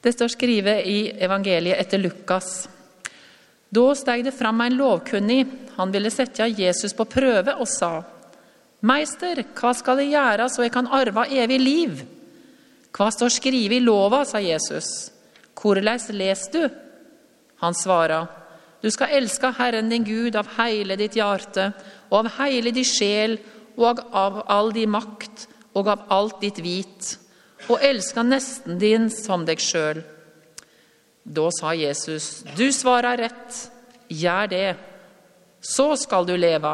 Det står skrevet i evangeliet etter Lukas. Da steg det fram en lovkunnig. Han ville sette Jesus på prøve og sa:" Meister, hva skal jeg gjøre så jeg kan arve evig liv? Hva står skrevet i lova, sa Jesus. Hvordan leser du? Han svara, du skal elske Herren din Gud av hele ditt hjerte og av hele din sjel og av all din makt og av alt ditt vit, og elska nesten din som deg sjøl. Da sa Jesus, du svarer rett, gjør det, så skal du leve.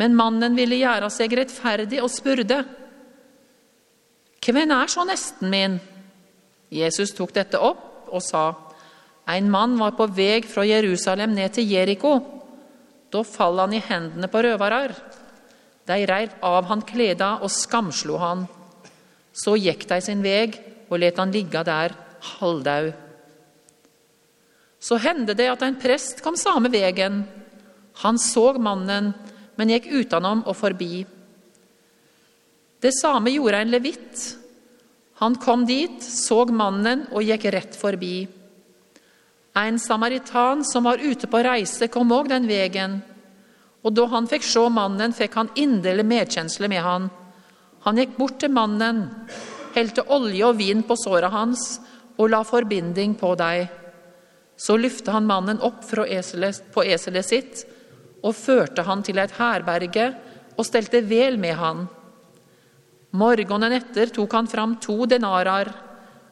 Men mannen ville gjøre seg rettferdig og spurte, hvem er så nesten min? Jesus tok dette opp og sa, en mann var på vei fra Jerusalem ned til Jeriko. Da falt han i hendene på røvere. De reiv av han kleda og skamslo han. Så gikk de sin vei og lot han ligge der halvdau. Så hendte det at en prest kom samme veien. Han så mannen, men gikk utenom og forbi. Det samme gjorde en levitt. Han kom dit, så mannen og gikk rett forbi. En samaritan som var ute på reise, kom òg den veien. Og da han fikk se mannen, fikk han inderlig medkjensle med han. Han gikk bort til mannen, helte olje og vin på såret hans og la forbinding på deg. Så lyfte han mannen opp eselet, på eselet sitt og førte han til et herberge og stelte vel med han. Morgenen etter tok han fram to denarer,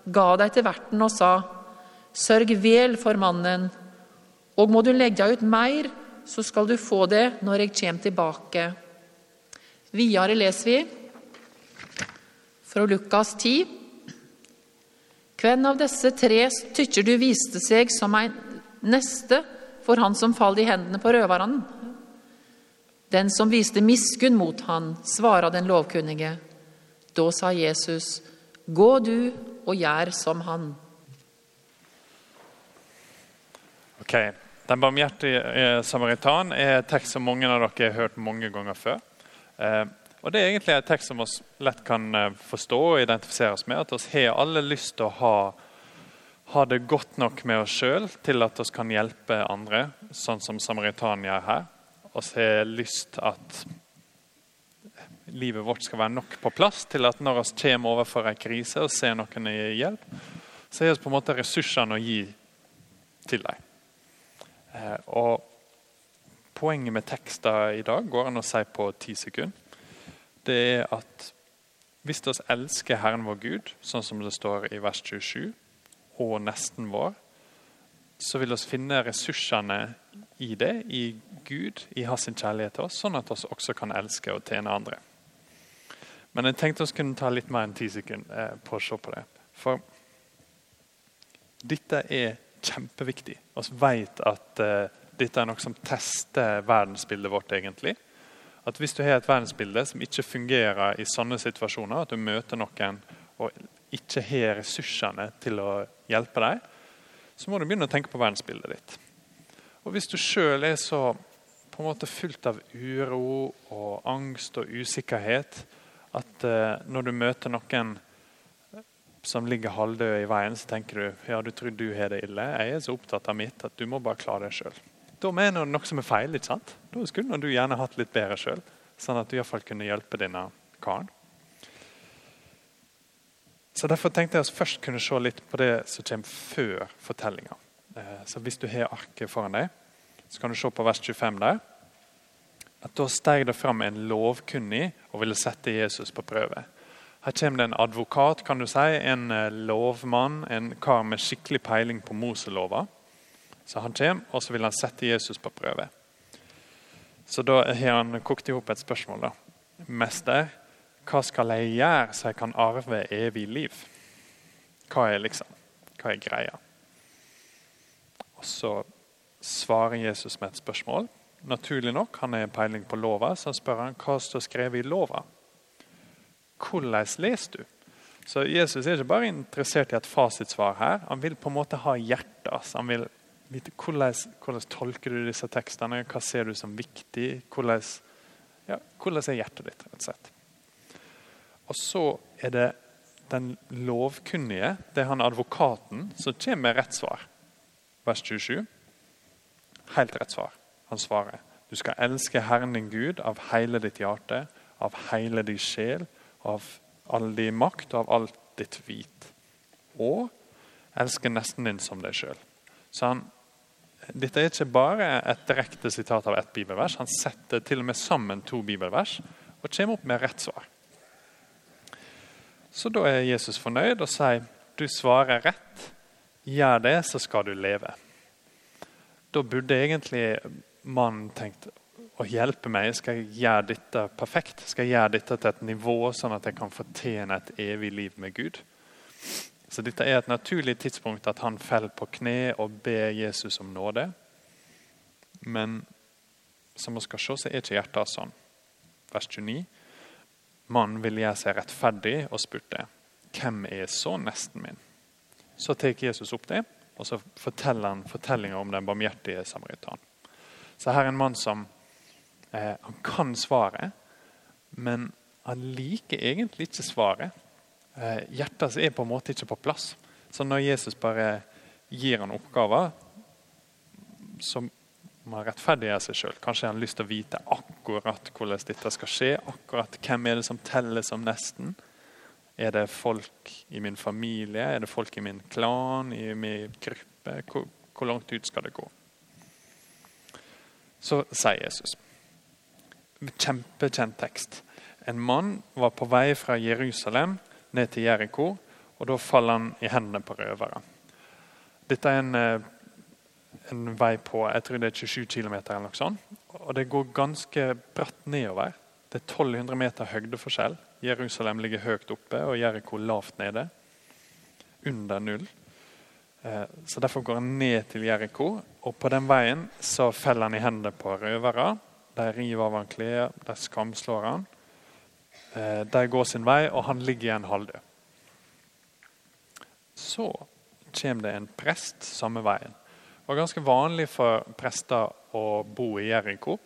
ga deg til verten og sa:" Sørg vel for mannen, og må du legge ut mer, så skal du få det når jeg kommer tilbake. Videre leser vi fra Lukas 10. Hvem av disse tre tykker du viste seg som en neste for han som falt i hendene på røverne? Den som viste miskunn mot han, svarer den lovkunnige. Da sa Jesus, gå du og gjør som han. Ok, Den barmhjertige samaritan er tekst som mange av dere har hørt mange ganger før. Og Det er egentlig et tekst som vi lett kan eh, forstå og identifisere oss med. At vi har alle lyst til å ha, ha det godt nok med oss sjøl til at vi kan hjelpe andre, sånn som samaritan gjør her. Vi har lyst til at livet vårt skal være nok på plass til at når vi kommer overfor en krise og ser noen i hjelp, så har vi på en måte ressursene å gi til dem. Eh, og Poenget med teksten i dag går an å si på ti sekunder det er at hvis vi elsker Herren vår Gud, sånn som det står i vers 27, og nesten vår, så vil vi finne ressursene i det, i Gud, i hans kjærlighet til oss, sånn at vi også kan elske og tjene andre. Men jeg tenkte vi kunne ta litt mer enn ti sekunder eh, på å se på det. For dette er kjempeviktig. Vi vet at uh, dette er noe som tester verdensbildet vårt. egentlig at hvis du har et verdensbilde som ikke fungerer i sånne situasjoner, at du møter noen og ikke har ressursene til å hjelpe deg, så må du begynne å tenke på verdensbildet ditt. Og Hvis du sjøl er så på en måte fullt av uro og angst og usikkerhet at uh, når du møter noen som ligger halvdød i veien, så tenker du ja, du tror du har det ille. Jeg er så opptatt av mitt at du må bare klare deg sjøl. Da mener du noe som er feil. ikke sant? Da skulle du gjerne hatt litt bedre sjøl, sånn at du iallfall kunne hjelpe denne karen. Så Derfor tenkte jeg oss først kunne se litt på det som kommer før fortellinga. Eh, så Hvis du har arket foran deg, så kan du se på vers 25 der. At Da steg det fram en lovkunnig og ville sette Jesus på prøve. Her kommer det en advokat, kan du si, en eh, lovmann, en kar med skikkelig peiling på Moselova. Så han kommer, og så vil han sette Jesus på prøve. Så da har han kokt i hop et spørsmål. da. Mester, hva skal jeg gjøre så jeg kan arve evig liv? Hva er liksom, hva er greia? Og Så svarer Jesus med et spørsmål. Naturlig nok, Han har peiling på lova, så spør han hva står skrevet i lova. Hvordan leser du? Så Jesus er ikke bare interessert i et fasitsvar her. Han vil på en måte ha hjertet. Han vil hvordan, hvordan, tolker du disse tekstene? Hva ser du som viktig? Hvordan, ja, hvordan er hjertet ditt, rett og slett? Og så er det den lovkunnige, det er han advokaten, som kommer med rett svar. Vers 27. Helt rett svar. Han svarer. Du skal elske Herren din Gud av hele ditt hjerte, av hele din sjel, av all din makt og av alt ditt hvit. Og elske nesten din som deg sjøl. Så han, dette er ikke bare et direkte sitat av ett bibelvers. Han setter til og med sammen to bibelvers og kommer opp med rett svar. Så da er Jesus fornøyd og sier du svarer rett. Gjør det, så skal du leve. Da burde egentlig mannen tenkt å hjelpe meg. Skal jeg gjøre dette perfekt? Skal jeg gjøre dette til et nivå sånn at jeg kan fortjene et evig liv med Gud? Så dette er et naturlig tidspunkt at han faller på kne og ber Jesus om nåde. Men som vi skal se, så er ikke hjertet sånn. Vers 29. Mannen ville gjøre seg rettferdig og spurte hvem er så nesten min? Så tar Jesus opp det, og så forteller han fortellinga om den barmhjertige samaritan. Så her er en mann som eh, han kan svaret, men han liker egentlig ikke svaret. Eh, hjertet er på en måte ikke på plass. Så når Jesus bare gir han oppgaver, så må han rettferdiggjøre seg sjøl. Kanskje han har lyst til å vite akkurat hvordan dette skal skje. akkurat Hvem er det som teller som nesten? Er det folk i min familie? Er det folk i min klan? I min gruppe? Hvor, hvor langt ut skal det gå? Så sier Jesus. Kjempekjent tekst. En mann var på vei fra Jerusalem ned til Jeriko, og da faller han i hendene på røvere. Dette er en eh, en vei på jeg tror det er 27 km. Eller noe sånt. Og det går ganske bratt nedover. Det er 1200 meter høydeforskjell. Jerusalem ligger høyt oppe og Jeriko lavt nede. Under null. Eh, så Derfor går han ned til Jeriko, og på den veien så feller han i hendene på røvere. De river av han klær, de skamslår han. Eh, de går sin vei, og han ligger igjen halvdød. Så kommer det en prest samme veien. Det var ganske vanlig for prester å bo i Jeriko.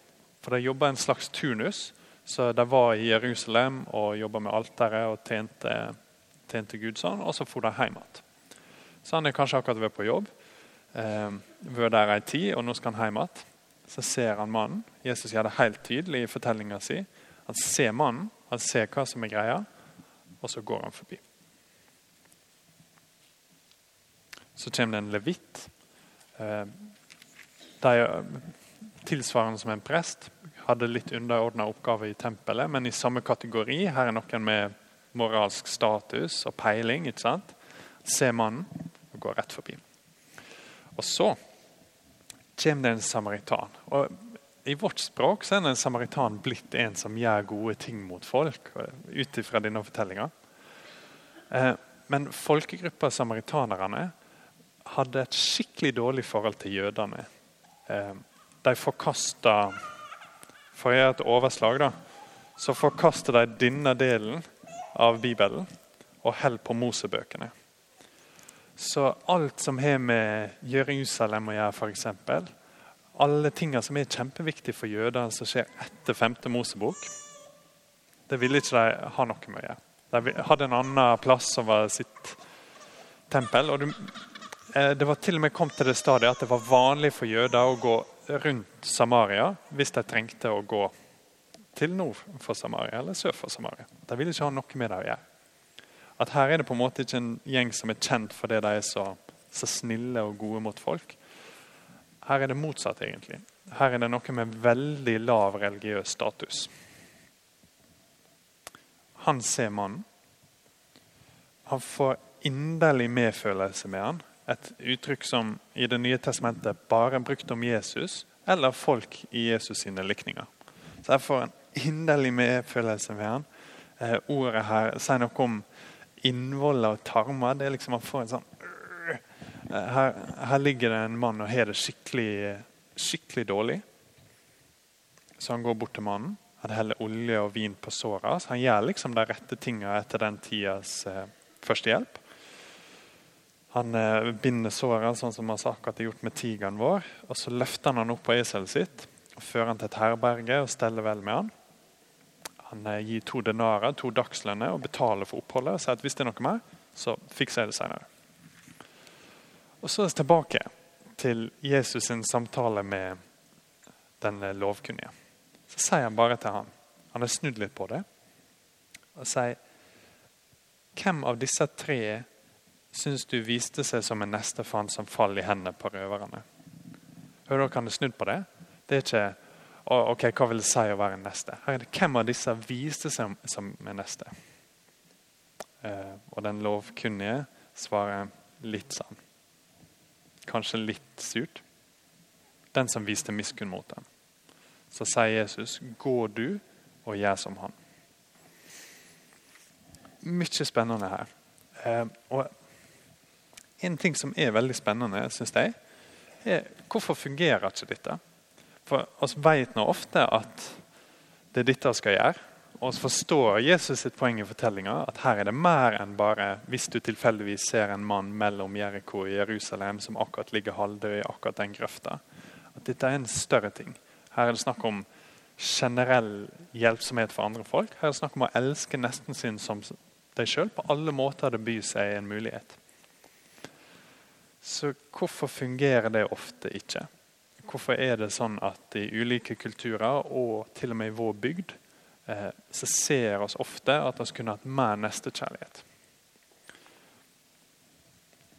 For de jobba en slags turnus. Så de var i Jerusalem og jobba med alteret og tjente, tjente Gud sånn, og så for de hjem igjen. Så han er kanskje akkurat vært på jobb, eh, vært der ei tid, og nå skal han hjem igjen. Så ser han mannen. Jesus gjør det helt tydelig i fortellinga si. Han ser mannen, han ser hva som er greia, og så går han forbi. Så kommer det en levitt Eh, de tilsvarende som en prest hadde litt underordna oppgaver i tempelet, men i samme kategori. Her er noen med moralsk status og peiling. ikke sant? Ser mannen og går rett forbi. Og så kommer det en samaritan. Og I vårt språk så er en samaritan blitt en som gjør gode ting mot folk. ut denne fortellinga. Eh, men folkegruppa samaritanerne hadde et skikkelig dårlig forhold til jødene. Eh, de forkasta For å gjøre et overslag, da, så forkaster de denne delen av Bibelen og holder på Mosebøkene. Så alt som har med Jerusalem å gjøre, f.eks. Alle tingene som er kjempeviktige for jøder som skjer etter 5. Mosebok, det ville ikke de ha noe med å gjøre. De hadde en annen plass som var sitt tempel. og Eh, det var til og med kommet til det stadiet at det var vanlig for jøder å gå rundt Samaria hvis de trengte å gå til nord for Samaria eller sør for Samaria. De ville ikke ha noe med det å gjøre. At Her er det på en måte ikke en gjeng som er kjent fordi de er så, så snille og gode mot folk. Her er det motsatt, egentlig. Her er det noe med veldig lav religiøs status. Han ser mannen. Han får inderlig medfølelse med han. Et uttrykk som i Det nye testamentet bare er brukt om Jesus eller folk i Jesus sine likninger. Så jeg får en inderlig medfølelse med han. Eh, ordet her sier noe om innvoller og tarmer. det er liksom Man får en sånn her, her, ligger det en mann og har det skikkelig, skikkelig dårlig. Så han går bort til mannen. Han heller olje og vin på såra. Så han gjør liksom de rette tinga etter den tidas eh, førstehjelp. Han eh, binder såret, sånn som han akkurat har gjort med tigeren vår. og Så løfter han han opp på eselet sitt og fører han til et herberge og steller vel med han. Han eh, gir to denarer, to dagslønner, og betaler for oppholdet. Og sier at hvis det er noe mer, så fikser jeg det senere. Og så er vi tilbake til Jesus' sin samtale med den lovkunnige. Så sier han bare til han, han har snudd litt på det, og sier Hvem av disse tre syns du viste seg som en neste for han som faller i hendene på røverne? Hører dere han har snudd på det? Det er ikke ok, hva vil det si å være en neste. Her er det Hvem av disse viste seg som en neste? Eh, og den lovkunnige svarer litt sånn. Kanskje litt surt. Den som viste miskunn mot dem. Så sier Jesus, 'Gå du og gjør som han'. Mye spennende her. Eh, og En ting som er veldig spennende, syns jeg, er hvorfor fungerer ikke dette? For oss vet nå ofte at det er dette vi skal gjøre. Og vi forstår Jesus sitt poeng i fortellinga, at her er det mer enn bare hvis du tilfeldigvis ser en mann mellom Jeriko og Jerusalem som akkurat ligger halvdød i akkurat den grøfta. At dette er en større ting. Her er det snakk om generell hjelpsomhet for andre folk. Her er det snakk om å elske nesten sin som deg sjøl. På alle måter det byr seg en mulighet. Så hvorfor fungerer det ofte ikke? Hvorfor er det sånn at i ulike kulturer, og til og med i vår bygd, så ser oss ofte at vi kunne hatt mer nestekjærlighet?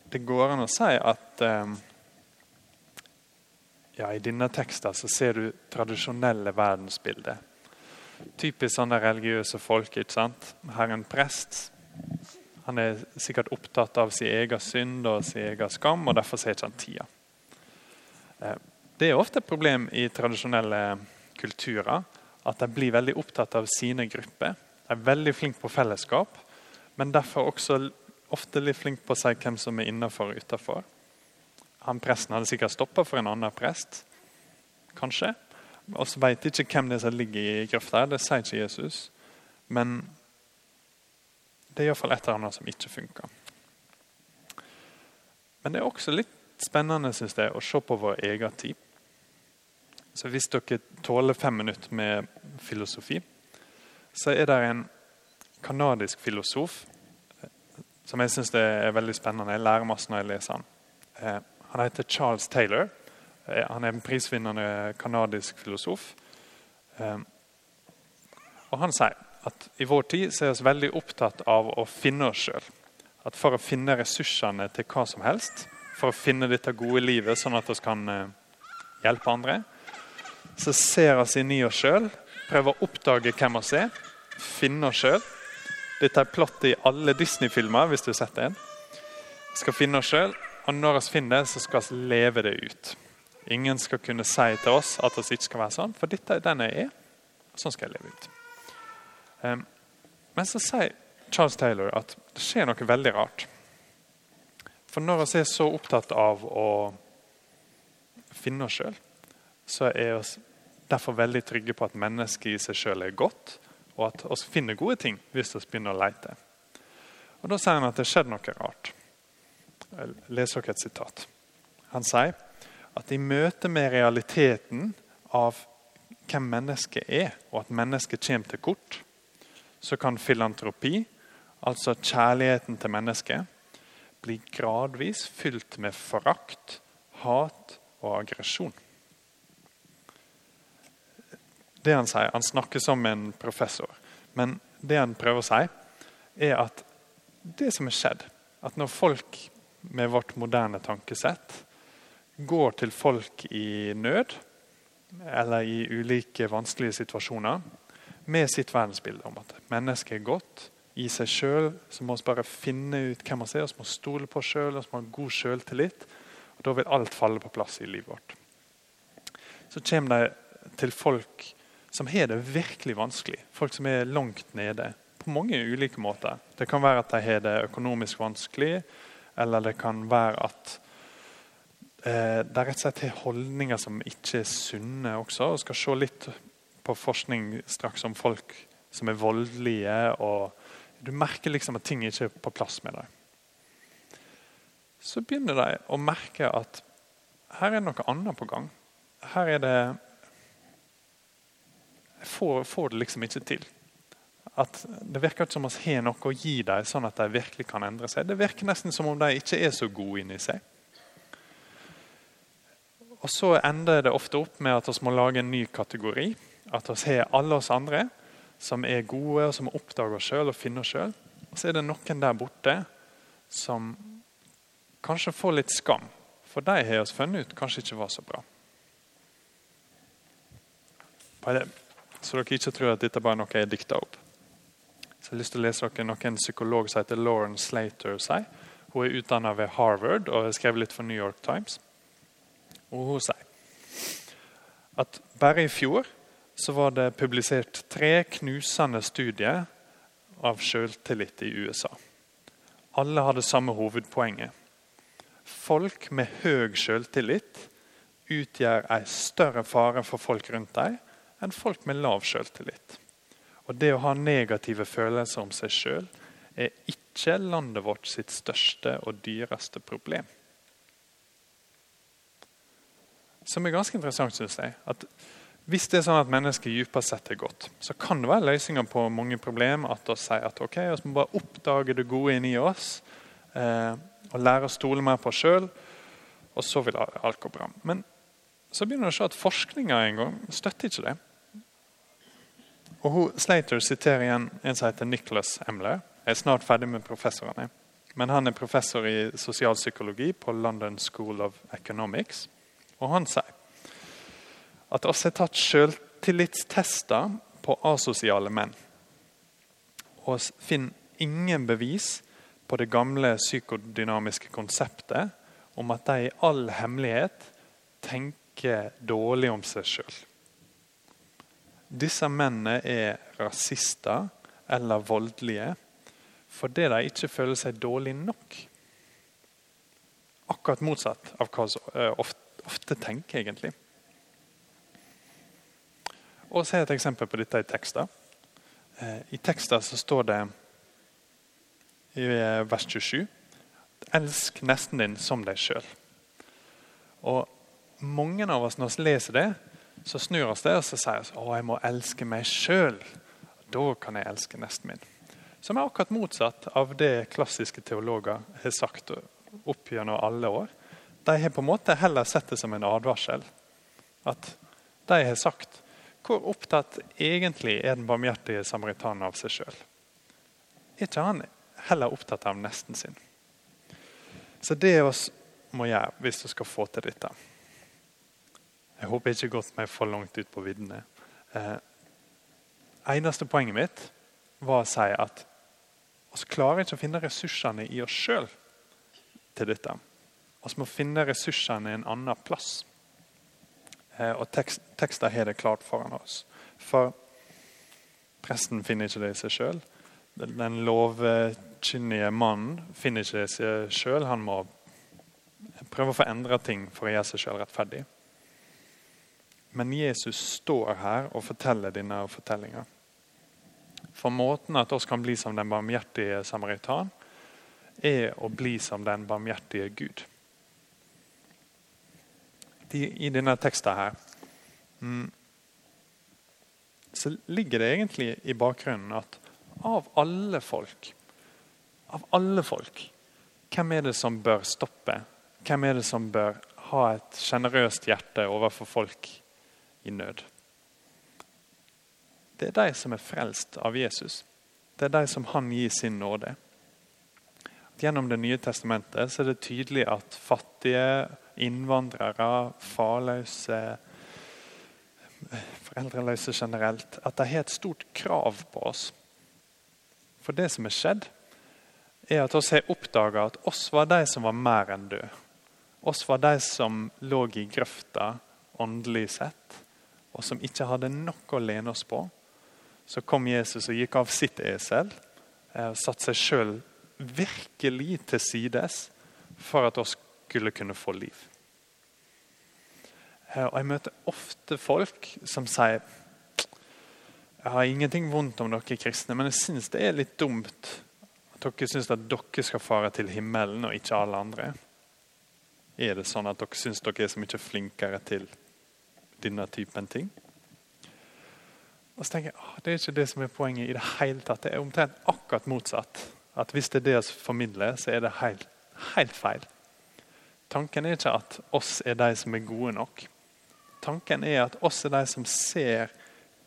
Det går an å si at eh, ja, I denne teksten så ser du tradisjonelle verdensbilder. Typisk sånne religiøse folk. ikke sant? Her er en prest. Han er sikkert opptatt av sin egen synd og sin egen skam, og derfor ser ikke han tida. Eh, det er ofte et problem i tradisjonelle kulturer at de blir veldig opptatt av sine grupper. De er veldig flinke på fellesskap, men derfor også ofte litt flinke på å si hvem som er innafor og utafor. Han Presten hadde sikkert stoppa for en annen prest. Kanskje. Og så veit ikke hvem det er som ligger i grøfta. Det sier ikke Jesus. Men det er iallfall et eller annet som ikke funker. Men det er også litt spennende synes jeg, å se på vår egen tid. Så Hvis dere tåler fem minutter med filosofi, så er det en kanadisk filosof som jeg syns er veldig spennende. Jeg lærer masse når jeg leser han. Eh, han heter Charles Taylor. Eh, han er en prisvinnende kanadisk filosof. Eh, og Han sier at i vår tid så er vi veldig opptatt av å finne oss sjøl. At for å finne ressursene til hva som helst, for å finne dette gode livet sånn at vi kan eh, hjelpe andre, så ser oss inn i oss sjøl, prøver å oppdage hvem vi er, finne oss sjøl. Dette er plottet i alle Disney-filmer, hvis du har sett en. Vi skal finne oss sjøl, og når vi finner det, så skal vi leve det ut. Ingen skal kunne si til oss at vi ikke skal være sånn, for dette er den jeg er. Sånn skal jeg leve ut. Um, men så sier Charles Taylor at det skjer noe veldig rart. For når vi er så opptatt av å finne oss sjøl, så er vi derfor veldig trygge på at mennesket i seg sjøl er godt, og at vi finner gode ting hvis vi begynner å lete. Og Da sier han at det skjedde noe rart. Jeg leser dere et sitat. Han sier at i møte med realiteten av hvem mennesket er, og at mennesket kommer til kort, så kan filantropi, altså kjærligheten til mennesket, bli gradvis fylt med forakt, hat og aggresjon. Det Han sier, han snakker som en professor, men det han prøver å si, er at det som er skjedd, at når folk med vårt moderne tankesett går til folk i nød eller i ulike vanskelige situasjoner med sitt verdensbilde om at mennesket er godt i seg sjøl. Så må vi bare finne ut hvem vi er, vi må stole på oss sjøl og ha god sjøltillit. Da vil alt falle på plass i livet vårt. Så kommer de til folk som har det virkelig vanskelig. Folk som er langt nede på mange ulike måter. Det kan være at de har det økonomisk vanskelig. Eller det kan være at eh, det rett og slett er holdninger som ikke er sunne også. Vi skal se litt på forskning straks om folk som er voldelige. og Du merker liksom at ting ikke er på plass med dem. Så begynner de å merke at her er noe annet på gang. Her er det får, får det liksom ikke til. at det virker ikke som vi har noe å gi dem, sånn at de virkelig kan endre seg. Det virker nesten som om de ikke er så gode inni seg. Og Så ender det ofte opp med at vi må lage en ny kategori. At vi har alle oss andre som er gode, og som oppdager oss sjøl og finner oss sjøl. Og så er det noen der borte som kanskje får litt skam. For de har vi funnet ut kanskje ikke var så bra. Så dere ikke tror at dette bare er noe jeg dikta opp. Så jeg har lyst til å lese dere noe en psykolog som heter Lauren Slater sier. Hun er utdanna ved Harvard og har skrevet litt for New York Times. Og hun sier at bare i fjor så var det publisert tre knusende studier av selvtillit i USA. Alle hadde samme hovedpoenget. Folk med høy selvtillit utgjør en større fare for folk rundt dem enn folk med lav selvtillit. Og Det å ha negative følelser om seg sjøl er ikke landet vårt sitt største og dyreste problem. Som er ganske interessant, syns jeg. at hvis det er sånn at mennesket dypest sett er godt, så kan det være løsninger på mange problemer. At vi sier at ok, vi må bare oppdage det gode inni oss eh, og lære å stole mer på oss sjøl. Og så vil alt gå bra. Men så begynner vi å se at forskninga en gang støtter ikke det. Og hun, Slater siterer igjen en som heter Nicholas Emler. Jeg er snart ferdig med professorene. Men han er professor i sosialpsykologi på London School of Economics. Og han sier at oss har tatt selvtillitstester på asosiale menn. Og finner ingen bevis på det gamle psykodynamiske konseptet om at de i all hemmelighet tenker dårlig om seg sjøl. Disse mennene er rasister eller voldelige fordi de ikke føler seg dårlig nok. Akkurat motsatt av hva som eh, ofte, tenker, egentlig. Og Se et eksempel på dette i tekster. Eh, I tekster så står det i eh, vers 27 Elsk nesten din som deg sjøl. Mange av oss når vi leser det, så snur oss det og så sier vi at jeg må elske meg sjøl. Da kan jeg elske nesten min. Som er akkurat motsatt av det klassiske teologer har sagt opp gjennom alle år. De har på en måte heller sett det som en advarsel. At de har sagt hvor opptatt egentlig er den barmhjertige samaritanen av seg sjøl? Ikke han heller opptatt av nesten sin? Så det vi må gjøre hvis vi skal få til dette Jeg håper jeg ikke har gått meg for langt ut på viddene. Eh, eneste poenget mitt var å si at vi klarer ikke å finne ressursene i oss sjøl til dette. Vi må finne ressursene en annen plass. Eh, og tekst, tekster har det klart foran oss. For presten finner ikke det i seg sjøl. Den lovkynnige mannen finner ikke det i seg sjøl. Han må prøve å få endra ting for å gjøre seg sjøl rettferdig. Men Jesus står her og forteller denne fortellinga. For måten at oss kan bli som den barmhjertige samaritan, er å bli som den barmhjertige Gud i denne teksten her, mm, så ligger det egentlig i bakgrunnen at av alle folk Av alle folk, hvem er det som bør stoppe? Hvem er det som bør ha et sjenerøst hjerte overfor folk i nød? Det er de som er frelst av Jesus. Det er de som han gir sin nåde. Gjennom Det nye testamentet så er det tydelig at fattige innvandrere, farløse, foreldreløse generelt, at de har et stort krav på oss. For det som er skjedd, er at oss har oppdaga at oss var de som var mer enn døde. Oss var de som lå i grøfta åndelig sett, og som ikke hadde noe å lene oss på. Så kom Jesus og gikk av sitt esel eh, og satte seg sjøl virkelig til sides for at oss skulle kunne få liv. Eh, og Jeg møter ofte folk som sier jeg har ingenting vondt om dere kristne, men jeg syns det er litt dumt at dere syns at dere skal fare til himmelen og ikke alle andre. Er det sånn at dere syns dere er så mye flinkere til denne typen ting? Og så tenker jeg, «Åh, Det er ikke det som er poenget i det hele tatt. Det er omtrent akkurat motsatt. At Hvis det er det vi formidler, så er det helt, helt feil. Tanken er ikke at oss er de som er gode nok. Tanken er at oss er de som ser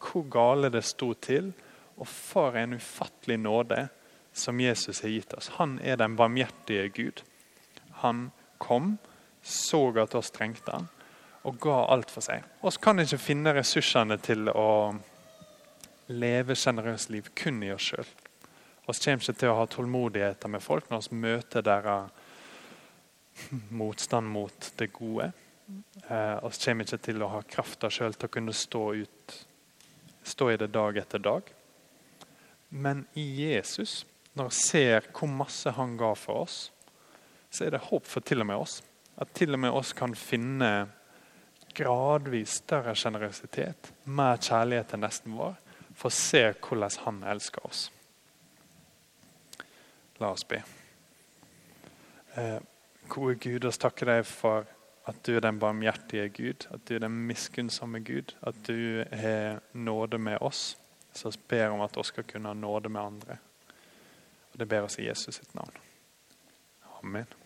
hvor gale det sto til, og for en ufattelig nåde som Jesus har gitt oss. Han er den barmhjertige Gud. Han kom, så at oss trengte han, og ga alt for seg. Vi kan ikke finne ressursene til å leve sjenerøst liv kun i oss sjøl. Vi kommer ikke til å ha tålmodigheter med folk når vi møter deres motstand mot det gode. Eh, Vi kommer ikke til å ha krafta sjøl til å kunne stå, ut, stå i det dag etter dag. Men i Jesus, når vi ser hvor masse han ga for oss, så er det håp for til og med oss. At til og med oss kan finne gradvis større sjenerøsitet, mer kjærlighet til nesten vår, for å se hvordan han elsker oss. La oss be. Eh, gode Gud, oss takker deg for at du er den barmhjertige Gud, at du er den miskunnsomme Gud, at du har nåde med oss. Så vi ber om at vi skal kunne ha nåde med andre. Og Det ber oss i Jesus sitt navn. Amen.